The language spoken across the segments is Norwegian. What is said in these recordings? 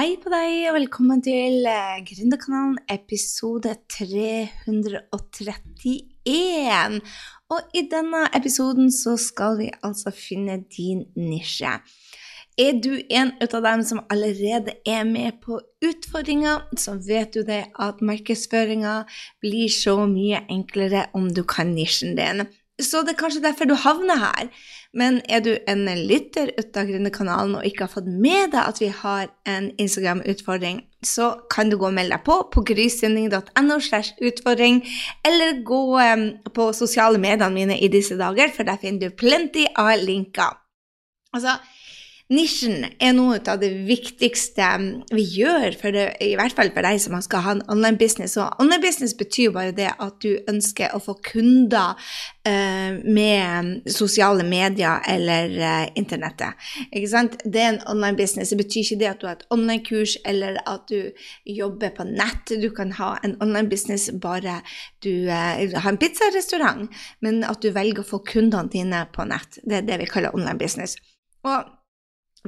Hei på deg, og velkommen til eh, Gründerkanalen episode 331. Og i denne episoden så skal vi altså finne din nisje. Er du en av dem som allerede er med på utfordringa, så vet du det at markedsføringa blir så mye enklere om du kan nisjen din. Så det er kanskje derfor du havner her. Men er du en lytter ut av Gründerkanalen og ikke har fått med deg at vi har en Instagram-utfordring, så kan du gå og melde deg på på grysynding.no slash utfordring, eller gå um, på sosiale mediene mine i disse dager, for der finner du plenty av linker. Altså, Nisjen er noe av det viktigste vi gjør, det, i hvert fall for deg som skal ha en online business. Og online business betyr bare det at du ønsker å få kunder eh, med sosiale medier eller eh, internettet. Ikke sant? Det er en online business. Det betyr ikke det at du har et online-kurs eller at du jobber på nett. Du kan ha en online business bare du eh, har en pizzarestaurant, men at du velger å få kundene dine på nett. Det er det vi kaller online business. Og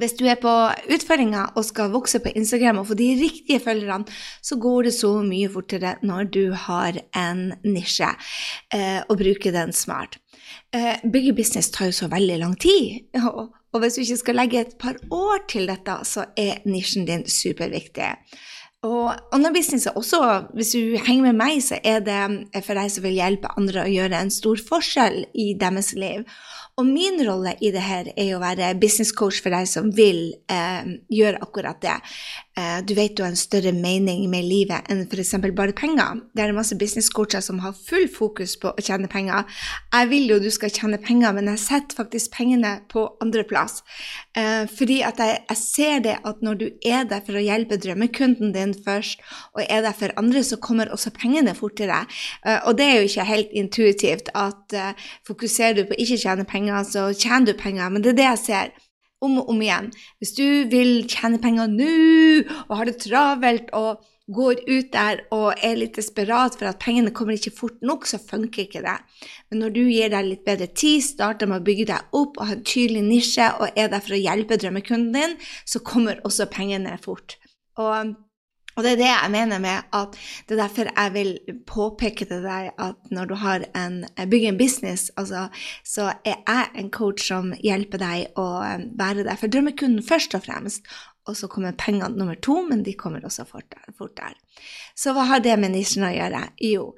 hvis du er på utfordringer og skal vokse på Instagram og få de riktige følgerne, så går det så mye fortere når du har en nisje, eh, og bruker den smart. Eh, bygge business tar jo så veldig lang tid, og, og hvis du ikke skal legge et par år til dette, så er nisjen din superviktig. Og online business er også, hvis du henger med meg, så er det for deg som vil hjelpe andre å gjøre en stor forskjell i deres liv. Og min rolle i det her er å være business coach for deg som vil eh, gjøre akkurat det. Eh, du vet du har en større mening med livet enn f.eks. bare penger. Det er masse business coacher som har full fokus på å tjene penger. Jeg vil jo du skal tjene penger, men jeg setter faktisk pengene på andreplass. Eh, fordi at jeg, jeg ser det at når du er der for å hjelpe drømmekunden din først, og er der for andre, så kommer også pengene fortere. Eh, og det er jo ikke helt intuitivt at eh, fokuserer du på ikke tjene penger, penger, så tjener du penger. Men det er det jeg ser om og om igjen. Hvis du vil tjene penger nå og har det travelt og går ut der og er litt desperat for at pengene kommer ikke fort nok, så funker ikke det. Men når du gir deg litt bedre tid, starter med å bygge deg opp og har en tydelig nisje og er der for å hjelpe drømmekunden din, så kommer også pengene fort. Og og det er det jeg mener med at det er derfor jeg vil påpeke til deg at når du har en, bygger en business, altså, så er jeg en coach som hjelper deg å um, være der for drømmekunden først og fremst. Og så kommer pengene nummer to, men de kommer også fort der. Så hva har det med nisjen å gjøre? Jo,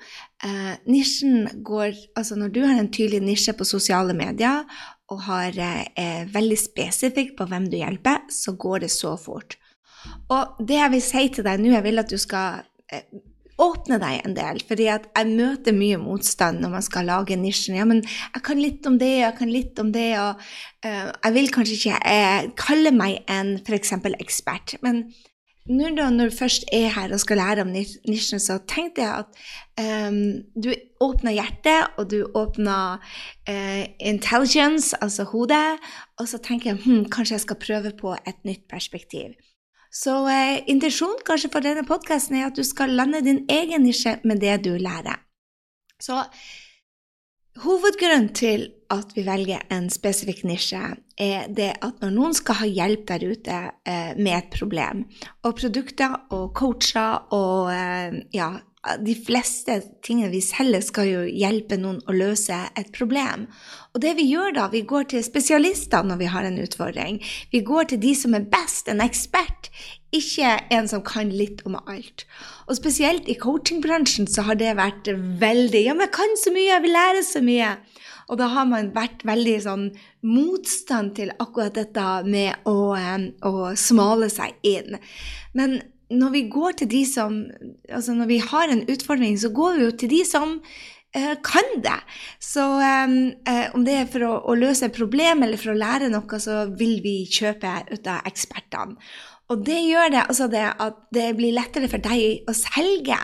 eh, nisjen går Altså når du har en tydelig nisje på sosiale medier og har eh, veldig spesifikk på hvem du hjelper, så går det så fort. Og det jeg vil si til deg nå, jeg vil at du skal eh, åpne deg en del. fordi at jeg møter mye motstand når man skal lage nisjen. Ja, men jeg kan litt om det, jeg kan litt om det, og uh, jeg vil kanskje ikke uh, kalle meg en f.eks. ekspert. Men nå da, når du først er her og skal lære om nisjen, så tenkte jeg at um, du åpner hjertet, og du åpner uh, intelligence, altså hodet, og så tenker jeg hm, kanskje jeg skal prøve på et nytt perspektiv. Så eh, intensjonen kanskje for denne podkasten er at du skal lande din egen nisje med det du lærer. Så hovedgrunnen til at vi velger en spesifikk nisje, er det at når noen skal ha hjelp der ute eh, med et problem, og produkter og coacher og eh, ja, de fleste tingene vi selger, skal jo hjelpe noen å løse et problem. Og det vi gjør da, vi går til spesialister når vi har en utfordring. Vi går til de som er best, en ekspert, ikke en som kan litt om alt. Og spesielt i coachingbransjen så har det vært veldig Ja, men jeg kan så mye, jeg vil lære så mye. Og da har man vært veldig sånn motstand til akkurat dette med å, eh, å smale seg inn. Men når vi går til de som Altså når vi har en utfordring, så går vi jo til de som uh, kan det. Så um, uh, om det er for å, å, løse et problem eller for å lære noe, så vil vi kjøpe ut av ekspertene. Og det gjør det, altså det at det blir lettere for deg å selge.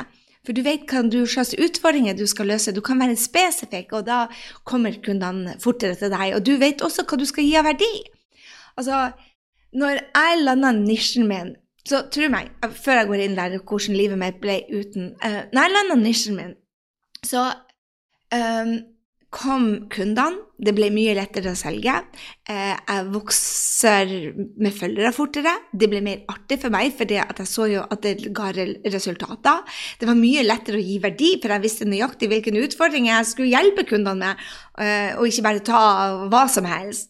For du vet hva slags utfordringer du skal løse. Du kan være spesifikk, og da kommer kundene fortere til deg. Og du vet også hva du skal gi av verdi. Altså, når jeg landa nisjen min så tro meg, før jeg går inn der hvordan livet mitt ble uten uh, Når jeg landa nisjen min, så um, kom kundene. Det ble mye lettere å selge. Uh, jeg vokser med følgere fortere. Det ble mer artig for meg, for jeg så jo at det ga resultater. Det var mye lettere å gi verdi, for jeg visste nøyaktig hvilken utfordring jeg skulle hjelpe kundene med, uh, og ikke bare ta hva som helst.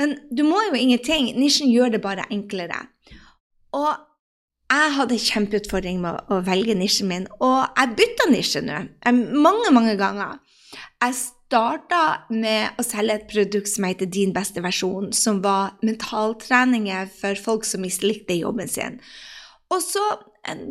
Men du må jo ingenting. Nisjen gjør det bare enklere. Og jeg hadde kjempeutfordring med å velge nisjen min, og jeg bytta nisje nå mange, mange ganger. Jeg starta med å selge et produkt som heter Din beste versjon, som var mentaltreninger for folk som mislikte jobben sin. Og så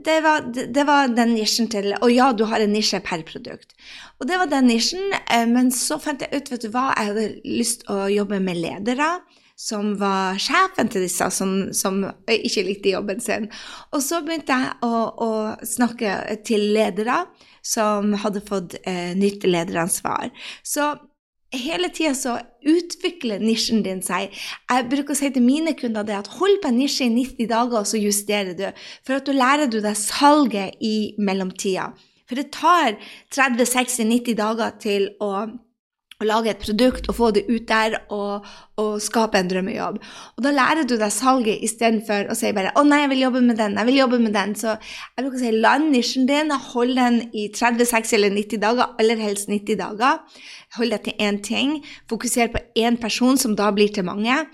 det var, det var, den nisjen til Og ja, du har en nisje per produkt. Og det var den nisjen, eh, men så fant jeg ut, vet du hva, jeg hadde lyst til å jobbe med ledere som var sjefen til disse, som, som ikke likte jobben sin. Og så begynte jeg å, å snakke til ledere som hadde fått eh, nytt lederansvar. Så hele tida så utvikler nisjen din seg. Jeg bruker å si til mine kunder det at hold på en nisje i 90 dager, og så justerer du. For at du lærer du deg salget i mellomtida. For det tar 30-60-90 dager til å å lage et produkt og få det ut der og, og, skape en drømmejobb. Og da lærer du deg salget istedenfor å si bare 'Å nei, jeg vil jobbe med den', jeg vil jobbe med den. Så jeg bruker å si land nisjen din, hold den i 30, 60 eller 90 dager, aller helst 90 dager. Hold deg til én ting. Fokuser på én person, som da blir til mange.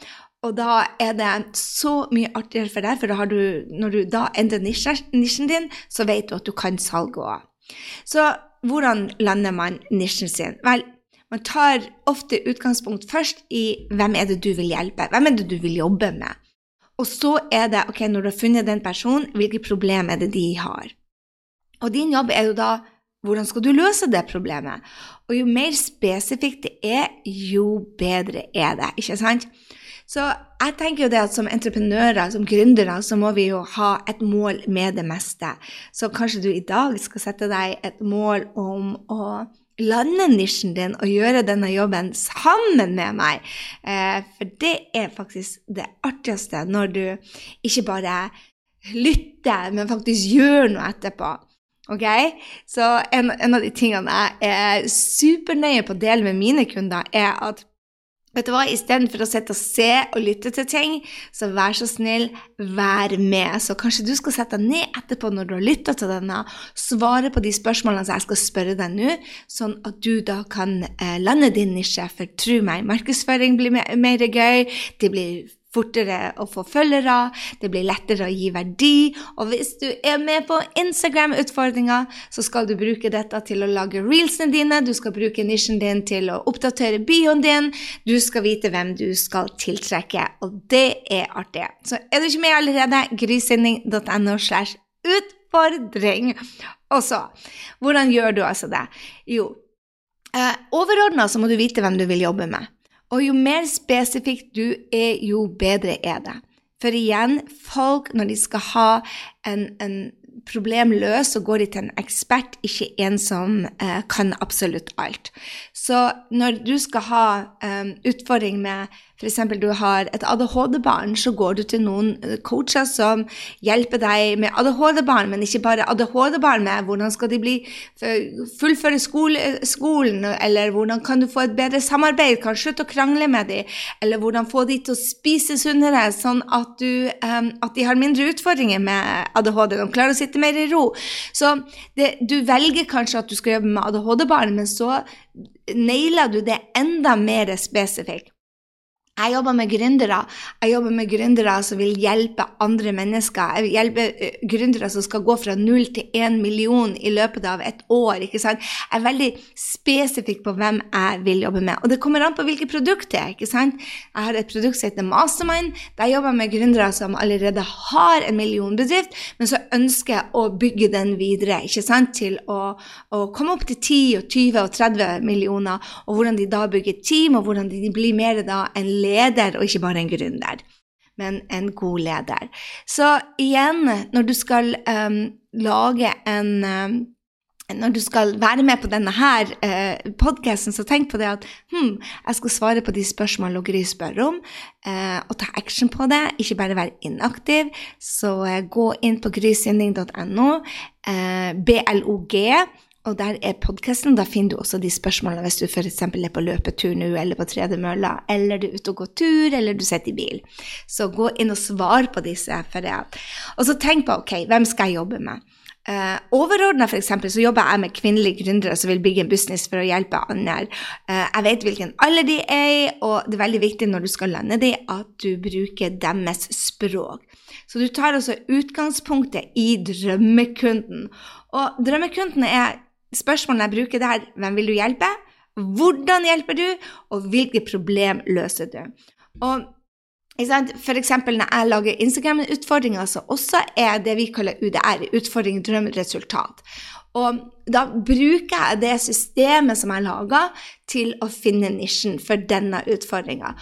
Og da er det så mye artigere for deg, for du, når du da endrer nisjen din, så vet du at du kan salget òg. Så hvordan lander man nisjen sin? Vel, man tar ofte utgangspunkt først i hvem er det du vil hjelpe, hvem er det du vil jobbe med. Og så er det, ok, når du har funnet den personen, hvilke problemer er det de har. Og din jobb er jo da hvordan skal du løse det problemet? Og jo mer spesifikt det er, jo bedre er det, ikke sant? Så jeg tenker jo det at som entreprenører, som gründere, så må vi jo ha et mål med det meste. Så kanskje du i dag skal sette deg et mål om å lande nisjen din og gjøre denne jobben sammen med meg. Eh, for det er faktisk det artigste når du ikke bare lytter, men faktisk gjør noe etterpå. Ok? Så en, en av de tingene jeg er supernøye på å dele med mine kunder, er at Vet du hva, Istedenfor å sitte og se og lytte til ting, så vær så snill, vær med. Så kanskje du skal sette deg ned etterpå når du har lytta til denne, svare på de spørsmålene som jeg skal spørre deg nå, sånn at du da kan eh, lande din nisje. For tro meg, markedsføring blir mer, mer gøy, det blir fortere å få følgere, det blir lettere å gi verdi. Og hvis du er med på Instagram-utfordringa, så skal du bruke dette til å lage reelsene dine, du skal bruke nisjen din til å oppdatere bioen din, du skal vite hvem du skal tiltrekke, og det er artig. Så er du ikke med allerede, grysynding.no slash utfordring. Og så, hvordan gjør du altså det? Jo, eh, overordna så må du vite hvem du vil jobbe med. Og jo mer spesifikt du er, jo bedre er det. For igjen, folk når de skal ha en, en problem løs, så går de til en ekspert, ikke en som eh, kan absolutt alt. Så når du skal ha eh, utfordring med f.eks. du har et ADHD-barn, så går du til noen eh, coacher som hjelper deg med ADHD-barn, men ikke bare ADHD-barn, med hvordan skal de bli, fullføre skole, skolen, eller hvordan kan du få et bedre samarbeid, kan slutte å krangle med dem, eller hvordan få de til å spise sunnere, sånn at, du, um, at de har mindre utfordringer med ADHD, de klarer å sitte mer i ro. Så det, du velger kanskje at du skal jobbe med ADHD-barn, men så nailer du det enda mer spesifikt. Jeg jobber med gründere. Jeg jobber med gründere som vil hjelpe andre mennesker. Jeg vil hjelpe uh, gründere som skal gå fra null til én million i løpet av et år. ikke sant? Jeg er veldig spesifikk på hvem jeg vil jobbe med. Og det kommer an på hvilket produkt det er. ikke sant? Jeg har et produkt som heter Mastermind. Der jeg jobber med gründere som allerede har en millionbedrift, men som ønsker å bygge den videre ikke sant? til å, å komme opp til 10 og 20 og 30 millioner, og hvordan de da bygger team, og hvordan de blir mer da en leder, og ikke bare en gründer, men en god leder. Så igjen, når du skal um, lage en um, når du skal være med på denne her eh, podkasten, så tenk på det at hm, jeg skal svare på de spørsmålene Gry spør om, eh, og ta action på det. Ikke bare være inaktiv. Så eh, gå inn på grysynding.no, eh, blog, og der er podkasten. Da finner du også de spørsmålene hvis du f.eks. er på løpetur nå, eller på tredemølla, eller du er ute og går tur, eller du sitter i bil. Så gå inn og svar på disse. For det. Og så tenk på ok, hvem skal jeg jobbe med? Uh, Overordna så jobber jeg med kvinnelige gründere som vil bygge en business for å hjelpe andre. Uh, jeg vet hvilken alder de er og det er veldig viktig når du skal lande dem, at du bruker deres språk. Så du tar altså utgangspunktet i drømmekunden. Og drømmekunden er spørsmålene jeg bruker der, hvem vil du hjelpe? Hvordan hjelper du? Og hvilke problem løser du? Og for eksempel når jeg lager Instagram-utfordringer, så også er det vi kaller UDR, utfordring, drøm, resultat. Og da bruker jeg det systemet som jeg lager, til å finne nisjen for denne utfordringa.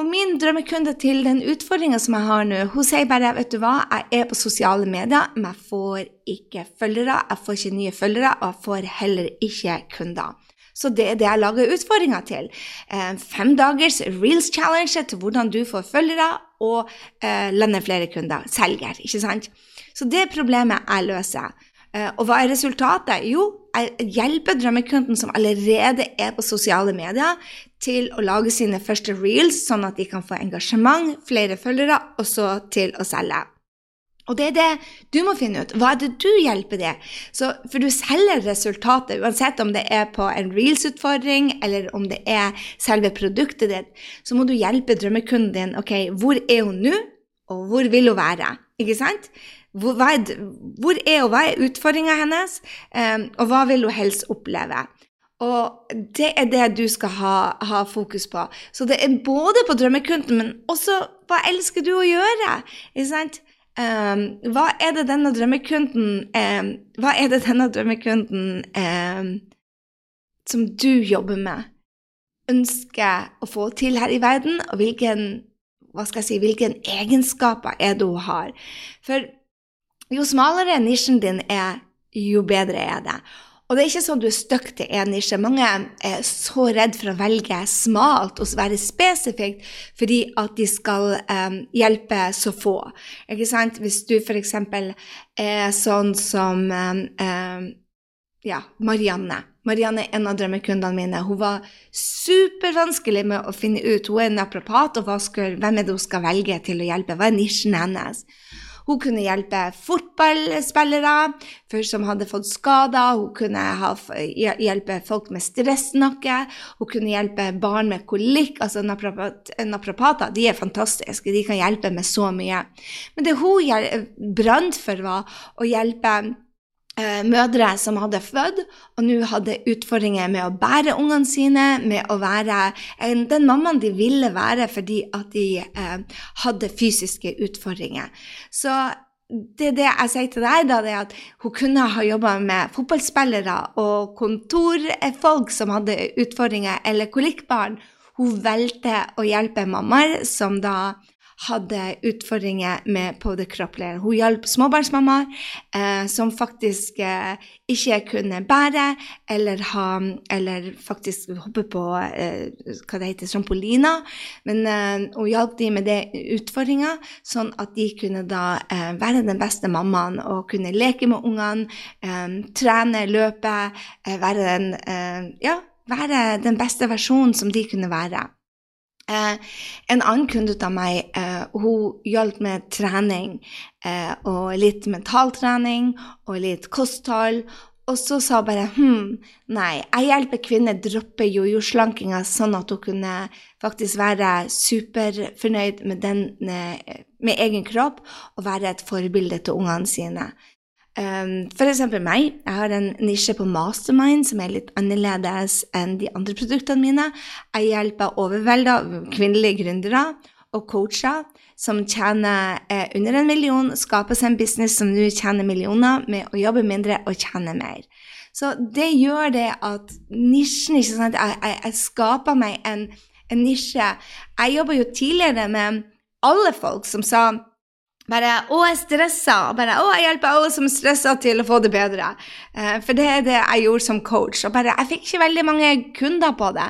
Og min drømmekunde til den utfordringa som jeg har nå, hun sier bare vet du hva, jeg er på sosiale medier, men jeg får ikke følgere, jeg får ikke nye følgere, og jeg får heller ikke kunder. Så det er det jeg lager utfordringer til. Eh, fem dagers reels challenge til hvordan du får følgere og eh, lander flere kunder. Selger, ikke sant? Så det problemet jeg løser. Eh, og hva er resultatet? Jo, jeg hjelper drømmekunden som allerede er på sosiale medier, til å lage sine første reels, sånn at de kan få engasjement, flere følgere, og så til å selge. Og det er det du må finne ut. Hva er det du hjelper det? Så, for du selger resultatet, uansett om det er på en reels-utfordring, eller om det er selve produktet ditt, så må du hjelpe drømmekunden din. Ok, hvor er hun nå, og hvor vil hun være? Ikke sant? Hvor, er, hvor hun, hva er utfordringa hennes, um, og hva vil hun helst oppleve? Og det er det du skal ha, ha, fokus på. Så det er både på drømmekunden, men også hva elsker du å gjøre? Um, hva er det denne drømmekunden um, Hva er det denne drømmekunden um, som du jobber med, ønsker å få til her i verden, og hvilken, hva skal jeg si, hvilke egenskaper er det hun har? For jo smalere nisjen din er, jo bedre er det. Og det er ikke sånn du er stuck til én nisje. Mange er så redd for å velge smalt og være spesifikt fordi at de skal um, hjelpe så få. Ikke sant? Hvis du f.eks. er sånn som um, ja, Marianne. Marianne er en av drømmekundene mine. Hun var supervanskelig med å finne ut. Hun er naprapat, og skal, hvem er det hun skal velge til å hjelpe? Hva er nisjen hennes? Hun kunne hjelpe fotballspillere som hadde fått skader. Hun kunne hjelpe folk med stressnakke. Hun kunne hjelpe barn med kolikk. Altså Naprapater de er fantastiske. De kan hjelpe med så mye. Men det hun brant for, var å hjelpe mødre som hadde født, og nå hadde utfordringer med å bære ungene sine, med å være eh, den mammaen de ville være fordi at de eh, hadde fysiske utfordringer. Så det det jeg sier til deg, da, det er at hun kunne ha jobba med fotballspillere og kontorfolk som hadde utfordringer, eller kolikkbarn. Hun valgte å hjelpe mammaer som da hadde utfordringer med kroppslige. Hun hjalp småbarnsmammaer eh, som faktisk eh, ikke kunne bære eller, ha, eller faktisk hoppe på eh, hva det heter, trampoliner. Men eh, hun hjalp dem med det utfordringa, sånn at de kunne da eh, være den beste mammaen og kunne leke med ungene, eh, trene, løpe, være den, ja, være den beste versjonen som de kunne være. Eh, en annen kunde av meg eh, hun hjalp med trening, eh, og litt mentaltrening og litt kosthold. Og så sa hun bare hm, nei, jeg hjelper kvinner droppe jojo-slankinga, sånn at hun kunne faktisk være superfornøyd med, den, med egen kropp og være et forbilde til ungene sine. Um, for eksempel meg. Jeg har en nisje på mastermind som er litt annerledes enn de andre produktene mine. Jeg hjelper overvelda kvinnelige gründere og coacher som tjener eh, under en million, skaper seg en business som nå tjener millioner, med å jobbe mindre og tjene mer. Så det gjør det at nisjen ikke sant? Jeg, jeg, jeg skaper meg en, en nisje. Jeg jobba jo tidligere med alle folk som sa bare 'Å, jeg stressa'. Bare 'Å, jeg hjelper alle som stresser, til å få det bedre'. Uh, for det er det jeg gjorde som coach. Og bare, jeg fikk ikke veldig mange kunder på det.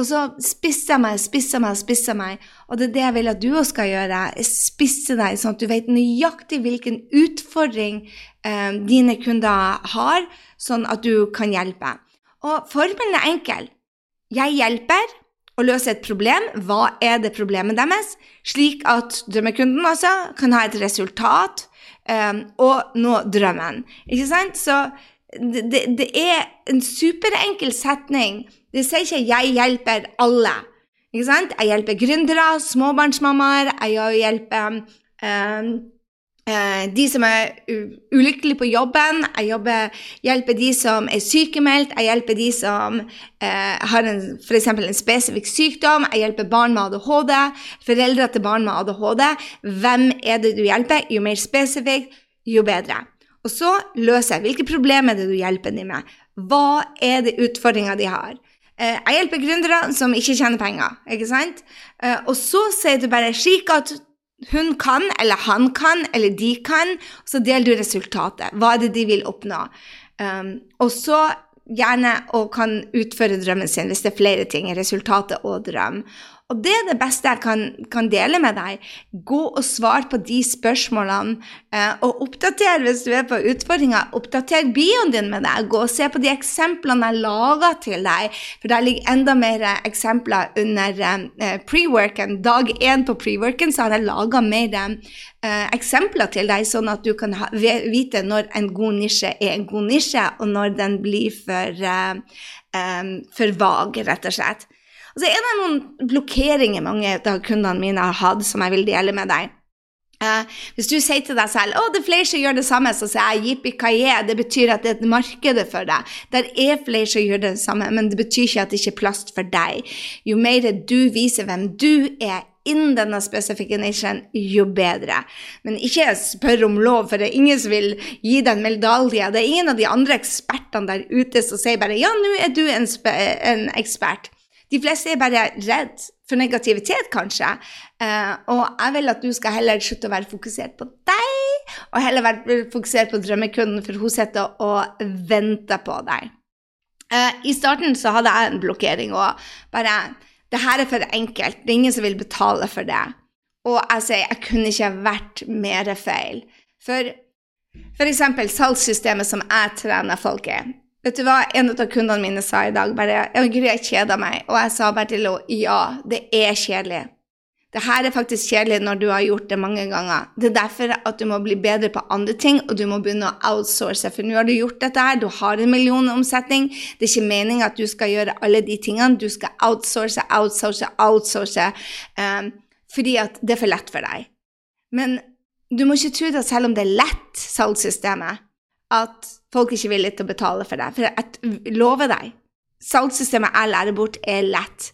Og så spisser jeg meg, spisser meg, spisser meg. Og det er det jeg vil at du også skal gjøre. Spisse deg, sånn at du vet nøyaktig hvilken utfordring eh, dine kunder har, sånn at du kan hjelpe. Og formelen er enkel. Jeg hjelper å løse et problem. Hva er det problemet deres? Slik at drømmekunden også kan ha et resultat um, og nå drømmen. Ikke sant? Så det, det, er en superenkel setning. Det sier ikke 'jeg hjelper alle'. Ikke sant? Jeg hjelper gründere, småbarnsmammaer, jeg hjelper um, de som er ulykkelige på jobben, jeg jobber, hjelper de som er sykemeldt, jeg hjelper de som eh, har f.eks. en spesifikk sykdom, jeg hjelper barn med ADHD, foreldre til barn med ADHD. Hvem er det du hjelper? Jo mer spesifikt, jo bedre. Og så løser jeg hvilke problemer er det du hjelper dem med. Hva er det utfordringer de har? Eh, jeg hjelper gründere som ikke tjener penger. ikke sant? Eh, og så sier du bare slik at hun kan, eller han kan, eller de kan, så deler du resultatet. Hva er det de vil oppnå? Um, og så gjerne og kan utføre drømmen sin hvis det er flere ting, resultatet og drøm. Og det er det beste jeg kan, kan dele med deg. Gå og svar på de spørsmålene, eh, og oppdater hvis du er på utfordringer. Oppdater bioen din med deg. Gå og se på de eksemplene jeg lager til deg, for der ligger enda mer eksempler under eh, pre-worken. Dag én på pre-worken så har jeg laga mer eh, eksempler til deg, sånn at du kan ha, vite når en god nisje er en god nisje, og når den blir for, eh, eh, for vag, rett og slett. Og så er det noen blokkeringer mange av kundene mine har hatt, som jeg vil dele med deg. Uh, hvis du sier til deg selv å, det er flere som gjør det samme, så sier jeg jippi det betyr at det er et marked for deg. Der er flere som gjør det samme, men det betyr ikke at det ikke er plass for deg. Jo mer du viser hvem du er innen denne spesifikke nisjen, jo bedre. Men ikke spør om lov, for det er ingen som vil gi deg en medalje. Det er ingen av de andre ekspertene der ute som sier bare ja, nå er du en, en ekspert. De fleste er bare redd for negativitet, kanskje. Uh, og jeg vil at du skal heller slutte å være fokusert på deg, og heller være fokusert på drømmekunden, for hun sitter og venter på deg. Uh, I starten så hadde jeg en blokkering og bare Det her er for enkelt. Det er ingen som vil betale for det. Og jeg sier jeg kunne ikke vært mer feil. For f.eks. salgssystemet som jeg trener folk i. Vet du hva en av kundene mine sa i dag? Bare Gud, jeg kjeder meg. Og jeg sa bare til henne ja, det er kjedelig. Det her er faktisk kjedelig når du har gjort det mange ganger. Det er derfor at du må bli bedre på andre ting, og du må begynne å outsource. For nå har du gjort dette her, du har en millionomsetning. Det er ikke meninga at du skal gjøre alle de tingene. Du skal outsource, outsource, outsource. Um, fordi at det er for lett for deg. Men du må ikke tro at selv om det er lett, salgssystemet, at folk ikke er villige til å betale for det. For jeg lover deg, salgssystemet jeg lærer bort, er lett.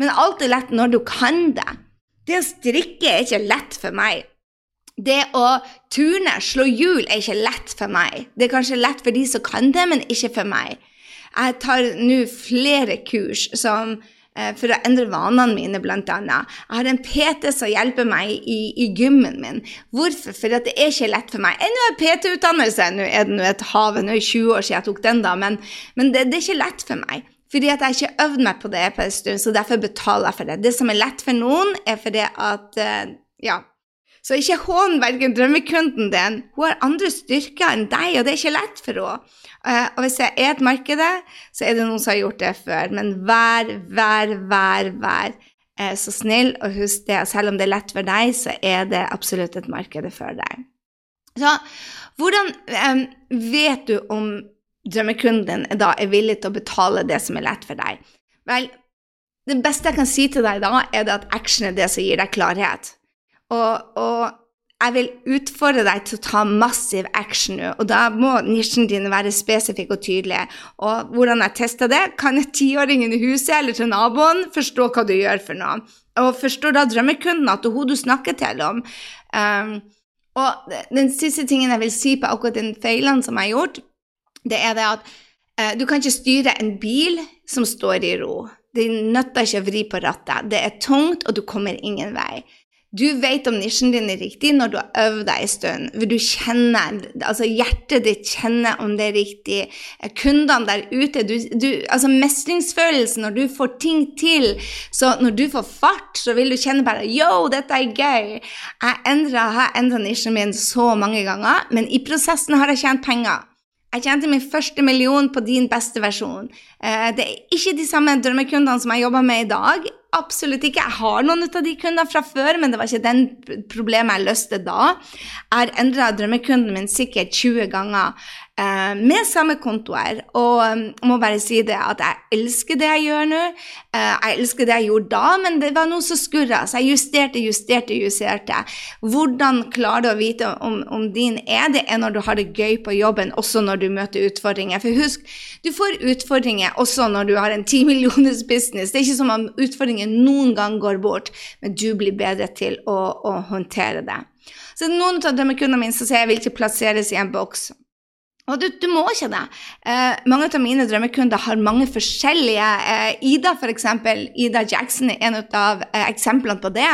Men alt er lett når du kan det. Det å strikke er ikke lett for meg. Det å turne, slå hjul, er ikke lett for meg. Det er kanskje lett for de som kan det, men ikke for meg. Jeg tar nå flere kurs som for å endre vanene mine, bl.a. Jeg har en PT som hjelper meg i, i gymmen min. Hvorfor? For det er ikke lett for meg. Ennå er PT-utdannelse, nå er det et hav, nå er det 20 år siden jeg tok den, da, men, men det, det, er ikke lett for meg. Fordi at jeg ikke øvd meg på det på en stund, så derfor betaler jeg for det. Det som er lett for noen, er fordi at eh, Ja. Så ikke hån verken drømmekunden din. Hun har andre styrker enn deg, og det er ikke lett for henne. Uh, og hvis jeg er et marked, så er det noen som har gjort det før. Men vær, vær, vær, vær uh, så snill, og husk det, selv om det er lett for deg, så er det absolutt et marked for deg. Så hvordan um, vet du om drømmekunden din da er villig til å betale det som er lett for deg? Vel, det beste jeg kan si til deg da, er at action er det som gir deg klarhet. Og, og jeg vil utfordre deg til å ta massiv action nå, og da må nisjen din være spesifikk og tydelig. Og hvordan jeg tester det, kan tiåringen i huset eller til naboen forstå hva du gjør for noe. Og forstår da drømmekunden at det er hun du snakker til om. Um, og den siste tingen jeg vil si på akkurat den feilen som jeg har gjort, det er det at uh, du kan ikke styre en bil som står i ro. Det nytter ikke å vri på rattet. Det er tungt, og du kommer ingen vei. Du vet om nisjen din er riktig når du har øvd deg en stund. Du kjenner, altså Hjertet ditt kjenner om det er riktig. Kundene der ute du, du, altså Mestringsfølelsen når du får ting til. Så når du får fart, så vil du kjenne bare Yo, dette er gøy. Jeg har endra nisjen min så mange ganger, men i prosessen har jeg tjent penger. Jeg tjente min første million på din beste versjon. Eh, det er ikke de samme drømmekundene som jeg jobber med i dag. Absolutt ikke. Jeg har noen av de kundene fra før, men det var ikke den problemet jeg løste da. Jeg har endra drømmekunden min sikkert 20 ganger eh, med samme kontoer. Og um, jeg må bare si det at jeg elsker det jeg gjør nå. Eh, jeg elsker det jeg gjorde da, men det var noe som skurra. Så jeg justerte, justerte, justerte. Hvordan klarer du å vite om, om din er det, er når du har det gøy på jobben, også når du møter utfordringer. For husk, du får utfordringer også når du har en ti millioners business. Det er ikke som om utfordringer noen gang går bort, men du blir bedre til å, å håndtere det. Så noen av drømmekundene mine som sier jeg vil ikke plasseres i en boks. Og du, du, må ikke det. Eh, mange av mine drømmekunder har mange forskjellige eh, Ida, f.eks. Ida Jackson er en av eh, eksemplene på det.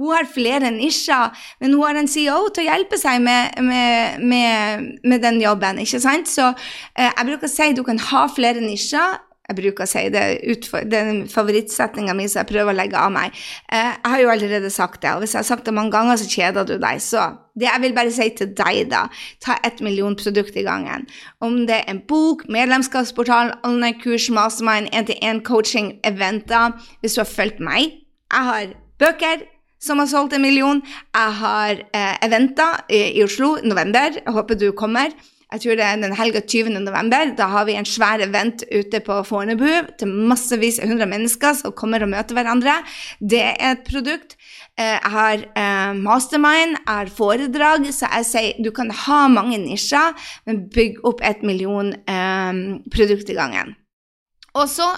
Hun har flere nisjer, men hun har en CEO til å hjelpe seg med, med, med, med den jobben. ikke sant? Så eh, jeg bruker å si at du kan ha flere nisjer, jeg bruker å si det, utfor, den favorittsetninga mi som jeg prøver å legge av meg. Eh, jeg har jo allerede sagt det, og hvis jeg har sagt det mange ganger, så kjeder du deg. Så det jeg vil bare si til deg, da, ta ett million produkt i gangen. Om det er en bok, medlemskapsportal, online-kurs, mastermind, én-til-én-coaching, eventer Hvis du har fulgt meg Jeg har bøker som har solgt en million. Jeg har eh, eventer i, i Oslo november. Jeg håper du kommer jeg tror det er den helga 20. november. Da har vi en svær event ute på Fornebu til massevis av 100 mennesker som kommer og møter hverandre. Det er et produkt. Eh, jeg har eh, mastermind, jeg har foredrag, så jeg sier du kan ha mange nisjer, men bygg opp et million um, produkt i gangen. Og så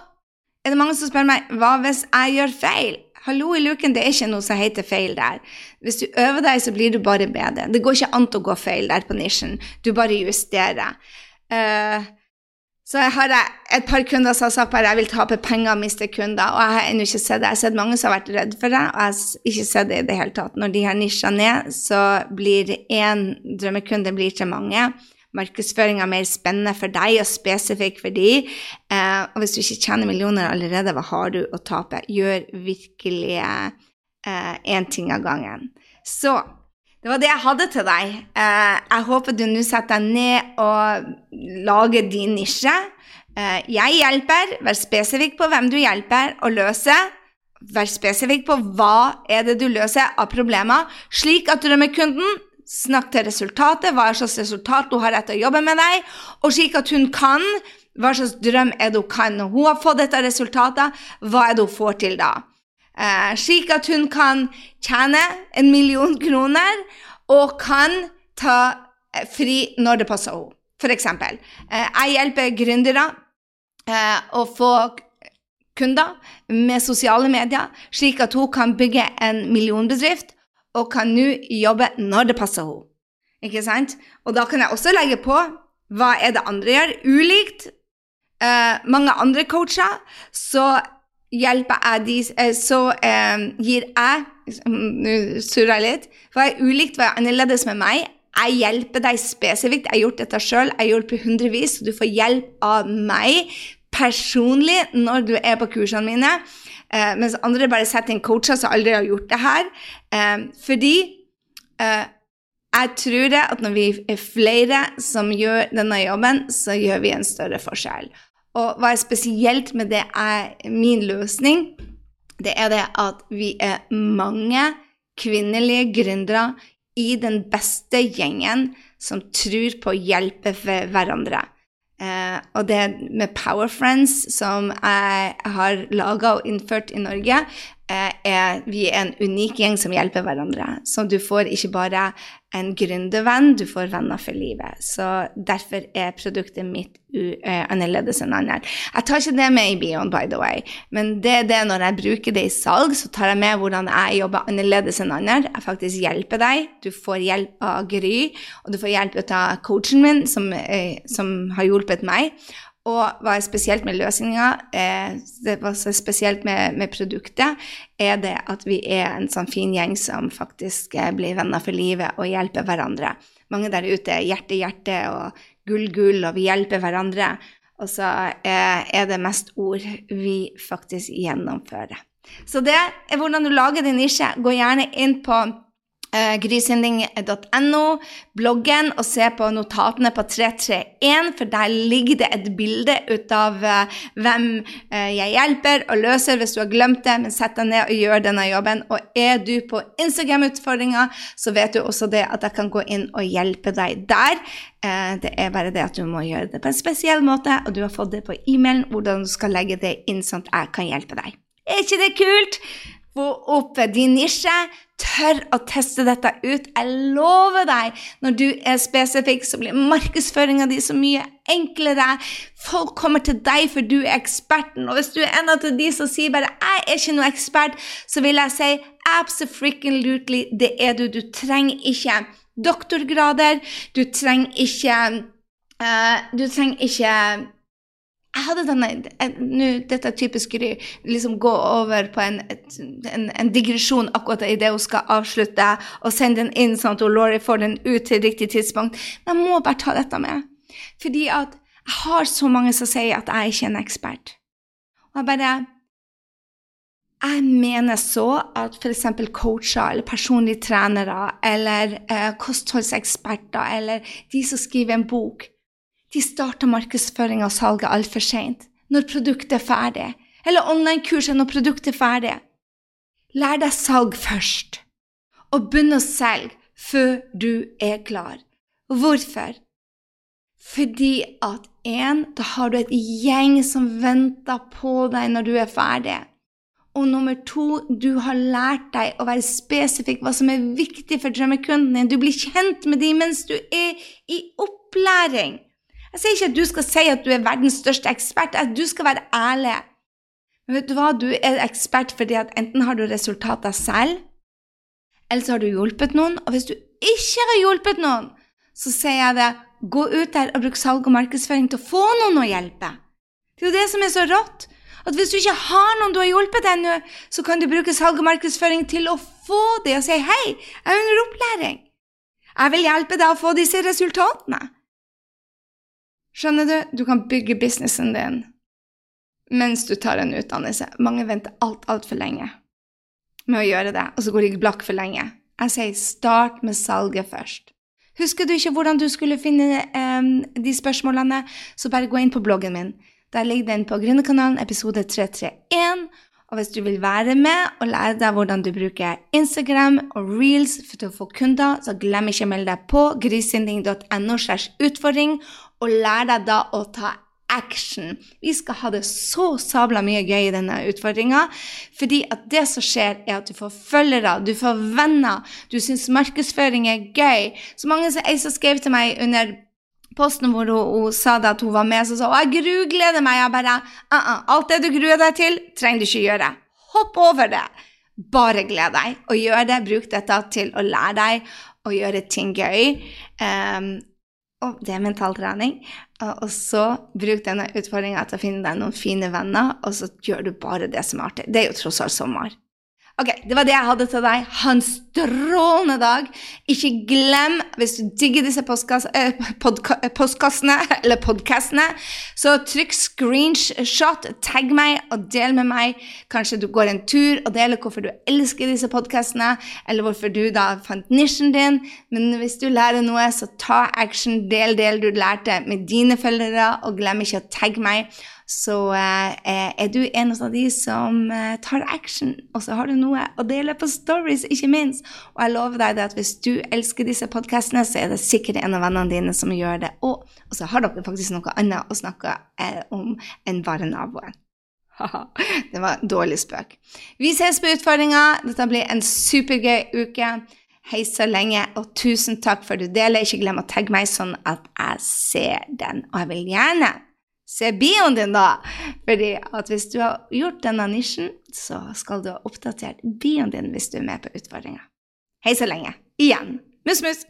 er det mange som spør meg hva hvis jeg gjør feil? Hallo i luken, det er ikke noe som heter feil der. Hvis du øver deg, så blir du bare bedre. Det går ikke an å gå feil der på nisjen. Du bare justerer. Uh, så jeg har et par kunder som har sagt at jeg vil tape penger og miste kunder, og jeg har ennå ikke sett det. Jeg har sett mange som har vært redd for det, og jeg har ikke sett det i det hele tatt. Når de har nisjene ned, så blir én drømmekunde blir til mange. Markedsføringa mer spennende for deg og spesifikk for de. Eh, og hvis du ikke tjener millioner allerede, hva har du å tape? Gjør virkelig én eh, ting av gangen. Så det var det jeg hadde til deg. Eh, jeg håper du nå setter deg ned og lager din nisje. Eh, jeg hjelper. Vær spesifikk på hvem du hjelper å løse. Vær spesifikk på hva er det du løser av problemer, slik at drømmekunden snakker til resultatet, hva slags resultat hun har etter å jobbe med deg, og slik at hun kan hva slags drøm er det hun kan. Når hun har fått dette resultatet, hva er det hun får til da? eh, slik at hun kan tjene en million kroner og kan ta eh, fri når det passer henne. Eksempel, eh, jeg hjelper gründere eh, å få kunder med sosiale medier, slik at hun kan bygge en millionbedrift og kan nå jobbe når det passer henne. Ikke sant? Og da kan jeg også legge på hva er det andre gjør. Ulikt eh, mange andre coacher så hjelper jeg de, eh, så eh, gir jeg Nå surrer jeg litt. Hva er ulikt, hva er annerledes med meg? Jeg hjelper deg spesifikt. Jeg har gjort dette sjøl. Jeg har hjulpet hundrevis, så du får hjelp av meg personlig når du er på kursene mine. Eh, mens andre bare setter inn coacher som aldri har gjort det her. Eh, fordi eh, jeg tror det at når vi er flere som gjør denne jobben, så gjør vi en større forskjell. Og hva er spesielt med det er min løsning, det er det at vi er mange kvinnelige gründere i den beste gjengen som tror på å hjelpe hverandre. Eh, og det med Power Friends, som jeg har laga og innført i Norge, er vi er en unik gjeng som hjelper hverandre. Så du får ikke bare en gründervenn, du får venner for livet. Så derfor er produktet mitt annerledes enn andre. Jeg tar ikke det med i bioen, by the way, men det er det når jeg bruker det i salg, så tar jeg med hvordan jeg jobber annerledes enn andre. Jeg faktisk hjelper deg. Du får hjelp av Gry, og du får hjelp av coachen min, som, som har hjulpet meg. Og hva er spesielt med løsninga, eh, hva som er spesielt med, med, produktet, er det at vi er en sånn fin gjeng som faktisk eh, blir venner for livet og hjelper hverandre. Mange der ute er hjerte, hjerte og gull, gull, og vi hjelper hverandre. Og så eh, er det mest ord vi faktisk gjennomfører. Så det er hvordan du lager din nisje. Gå gjerne inn på grysynding.no, bloggen, og se på notatene på 331, for der ligger det et bilde ut av uh, hvem uh, jeg hjelper og løser hvis du har glemt det. Men sett deg ned og gjør denne jobben. Og er du på Instagram-utfordringer, så vet du også det at jeg kan gå inn og hjelpe deg der. Det er bare det at du må gjøre det på en spesiell måte, og du har fått det på e-mailen hvordan du skal legge det inn sånn at jeg kan hjelpe deg. Er ikke det kult? Få opp din nisje. Tør å teste dette ut. Jeg lover deg, når du er spesifikk, så blir markedsføringa di så mye enklere. Folk kommer til deg, for du er eksperten. Og hvis du er en av de som sier bare 'jeg er ikke noe ekspert', så vil jeg si absolutely, det er du. Du trenger ikke doktorgrader. Du trenger ikke uh, Du trenger ikke jeg hadde denne nå, Dette er typisk Gry. Liksom gå over på en, en, en, digresjon akkurat idet hun skal avslutte, og sende den inn sånn at Laurie får den ut til riktig tidspunkt. Men jeg må bare ta dette med. Fordi at jeg har så mange som sier at jeg ikke er en ekspert. Og jeg bare jeg mener så at f.eks. coacher eller personlige trenere eller eh, kostholdseksperter eller de som skriver en bok de starter markedsføring og salget altfor seint, når produktet er ferdig, eller online-kurset når produktet er ferdig. Lær deg salg først, og begynn å selge før du er klar. Hvorfor? Fordi at én, da har du et gjeng som venter på deg når du er ferdig. Og nummer to, du har lært deg å være spesifikk hva som er viktig for drømmekunden din. Du blir kjent med dem mens du er i opplæring. Jeg sier ikke at du skal si at du er verdens største ekspert, at du skal være ærlig. Men vet du hva, du er ekspert fordi at enten har du resultater selv, eller så har du hjulpet noen. Og hvis du ikke har hjulpet noen, så sier jeg det, gå ut der og bruk salg og markedsføring til å få noen å hjelpe. Det er jo det som er så rått. At hvis du ikke har noen du har hjulpet ennå, så kan du bruke salg og markedsføring til å få det og si hei, jeg er under opplæring. Jeg vil hjelpe deg å få disse resultatene. Skjønner du? Du kan bygge businessen din mens du tar en utdannelse. Mange venter alt, altfor lenge med å gjøre det, og så går de blakk for lenge. Jeg sier start med salget først. Husker du ikke hvordan du skulle finne um, de spørsmålene, så bare gå inn på bloggen min. Der ligger den på Gründerkanalen, episode 331. Og hvis du vil være med og lære deg hvordan du bruker Instagram og reels for å få kunder, så glem ikke å melde deg på grisinding.no slash utfordring, og lær deg da å ta action. Vi skal ha det så sabla mye gøy i denne utfordringa. Fordi at det som skjer, er at du får følgere, du får venner, du syns markedsføring er gøy. Så mange som ei som skrev til meg under posten hvor hun, hun sa det at hun var med, så sa hun jeg grugleder meg. Jeg bare uh -uh, Alt det du gruer deg til, trenger du ikke gjøre. Hopp over det. Bare gled deg og gjør det. Bruk dette til å lære deg å gjøre ting gøy. Um, og det er mentaltrening. Og så bruk denne utfordringa til å finne deg noen fine venner, og så gjør du bare det som er artig. Det er jo tross alt sommer. Ok, Det var det jeg hadde til deg. Ha en strålende dag. Ikke glem, hvis du digger disse eh, postkassene, eller podkastene, så trykk screenshot, tagg meg og del med meg. Kanskje du går en tur og deler hvorfor du elsker disse podkastene, eller hvorfor du da fant nisjen din. Men hvis du lærer noe, så ta action, del del du lærte med dine følgere, og glem ikke å tagge meg så eh, er du en av de som eh, tar action, og så har du noe å dele på stories, ikke minst. Og jeg lover deg at hvis du elsker disse podkastene, så er det sikkert en av vennene dine som gjør det. òg. og så har dere faktisk noe annet å snakke eh, om enn bare naboen. det var en dårlig spøk. Vi ses på utfordringa. Dette blir en supergøy uke. Hei så lenge, og tusen takk for at du deler. Ikke glem å tagge meg sånn at jeg ser den. Og jeg vil gjerne se bioen din, da. Fordi at hvis du har gjort denne nisjen, så skal du ha oppdatert bioen din hvis du er med på utfordringa. Hei så lenge. Igjen. Mus, mus.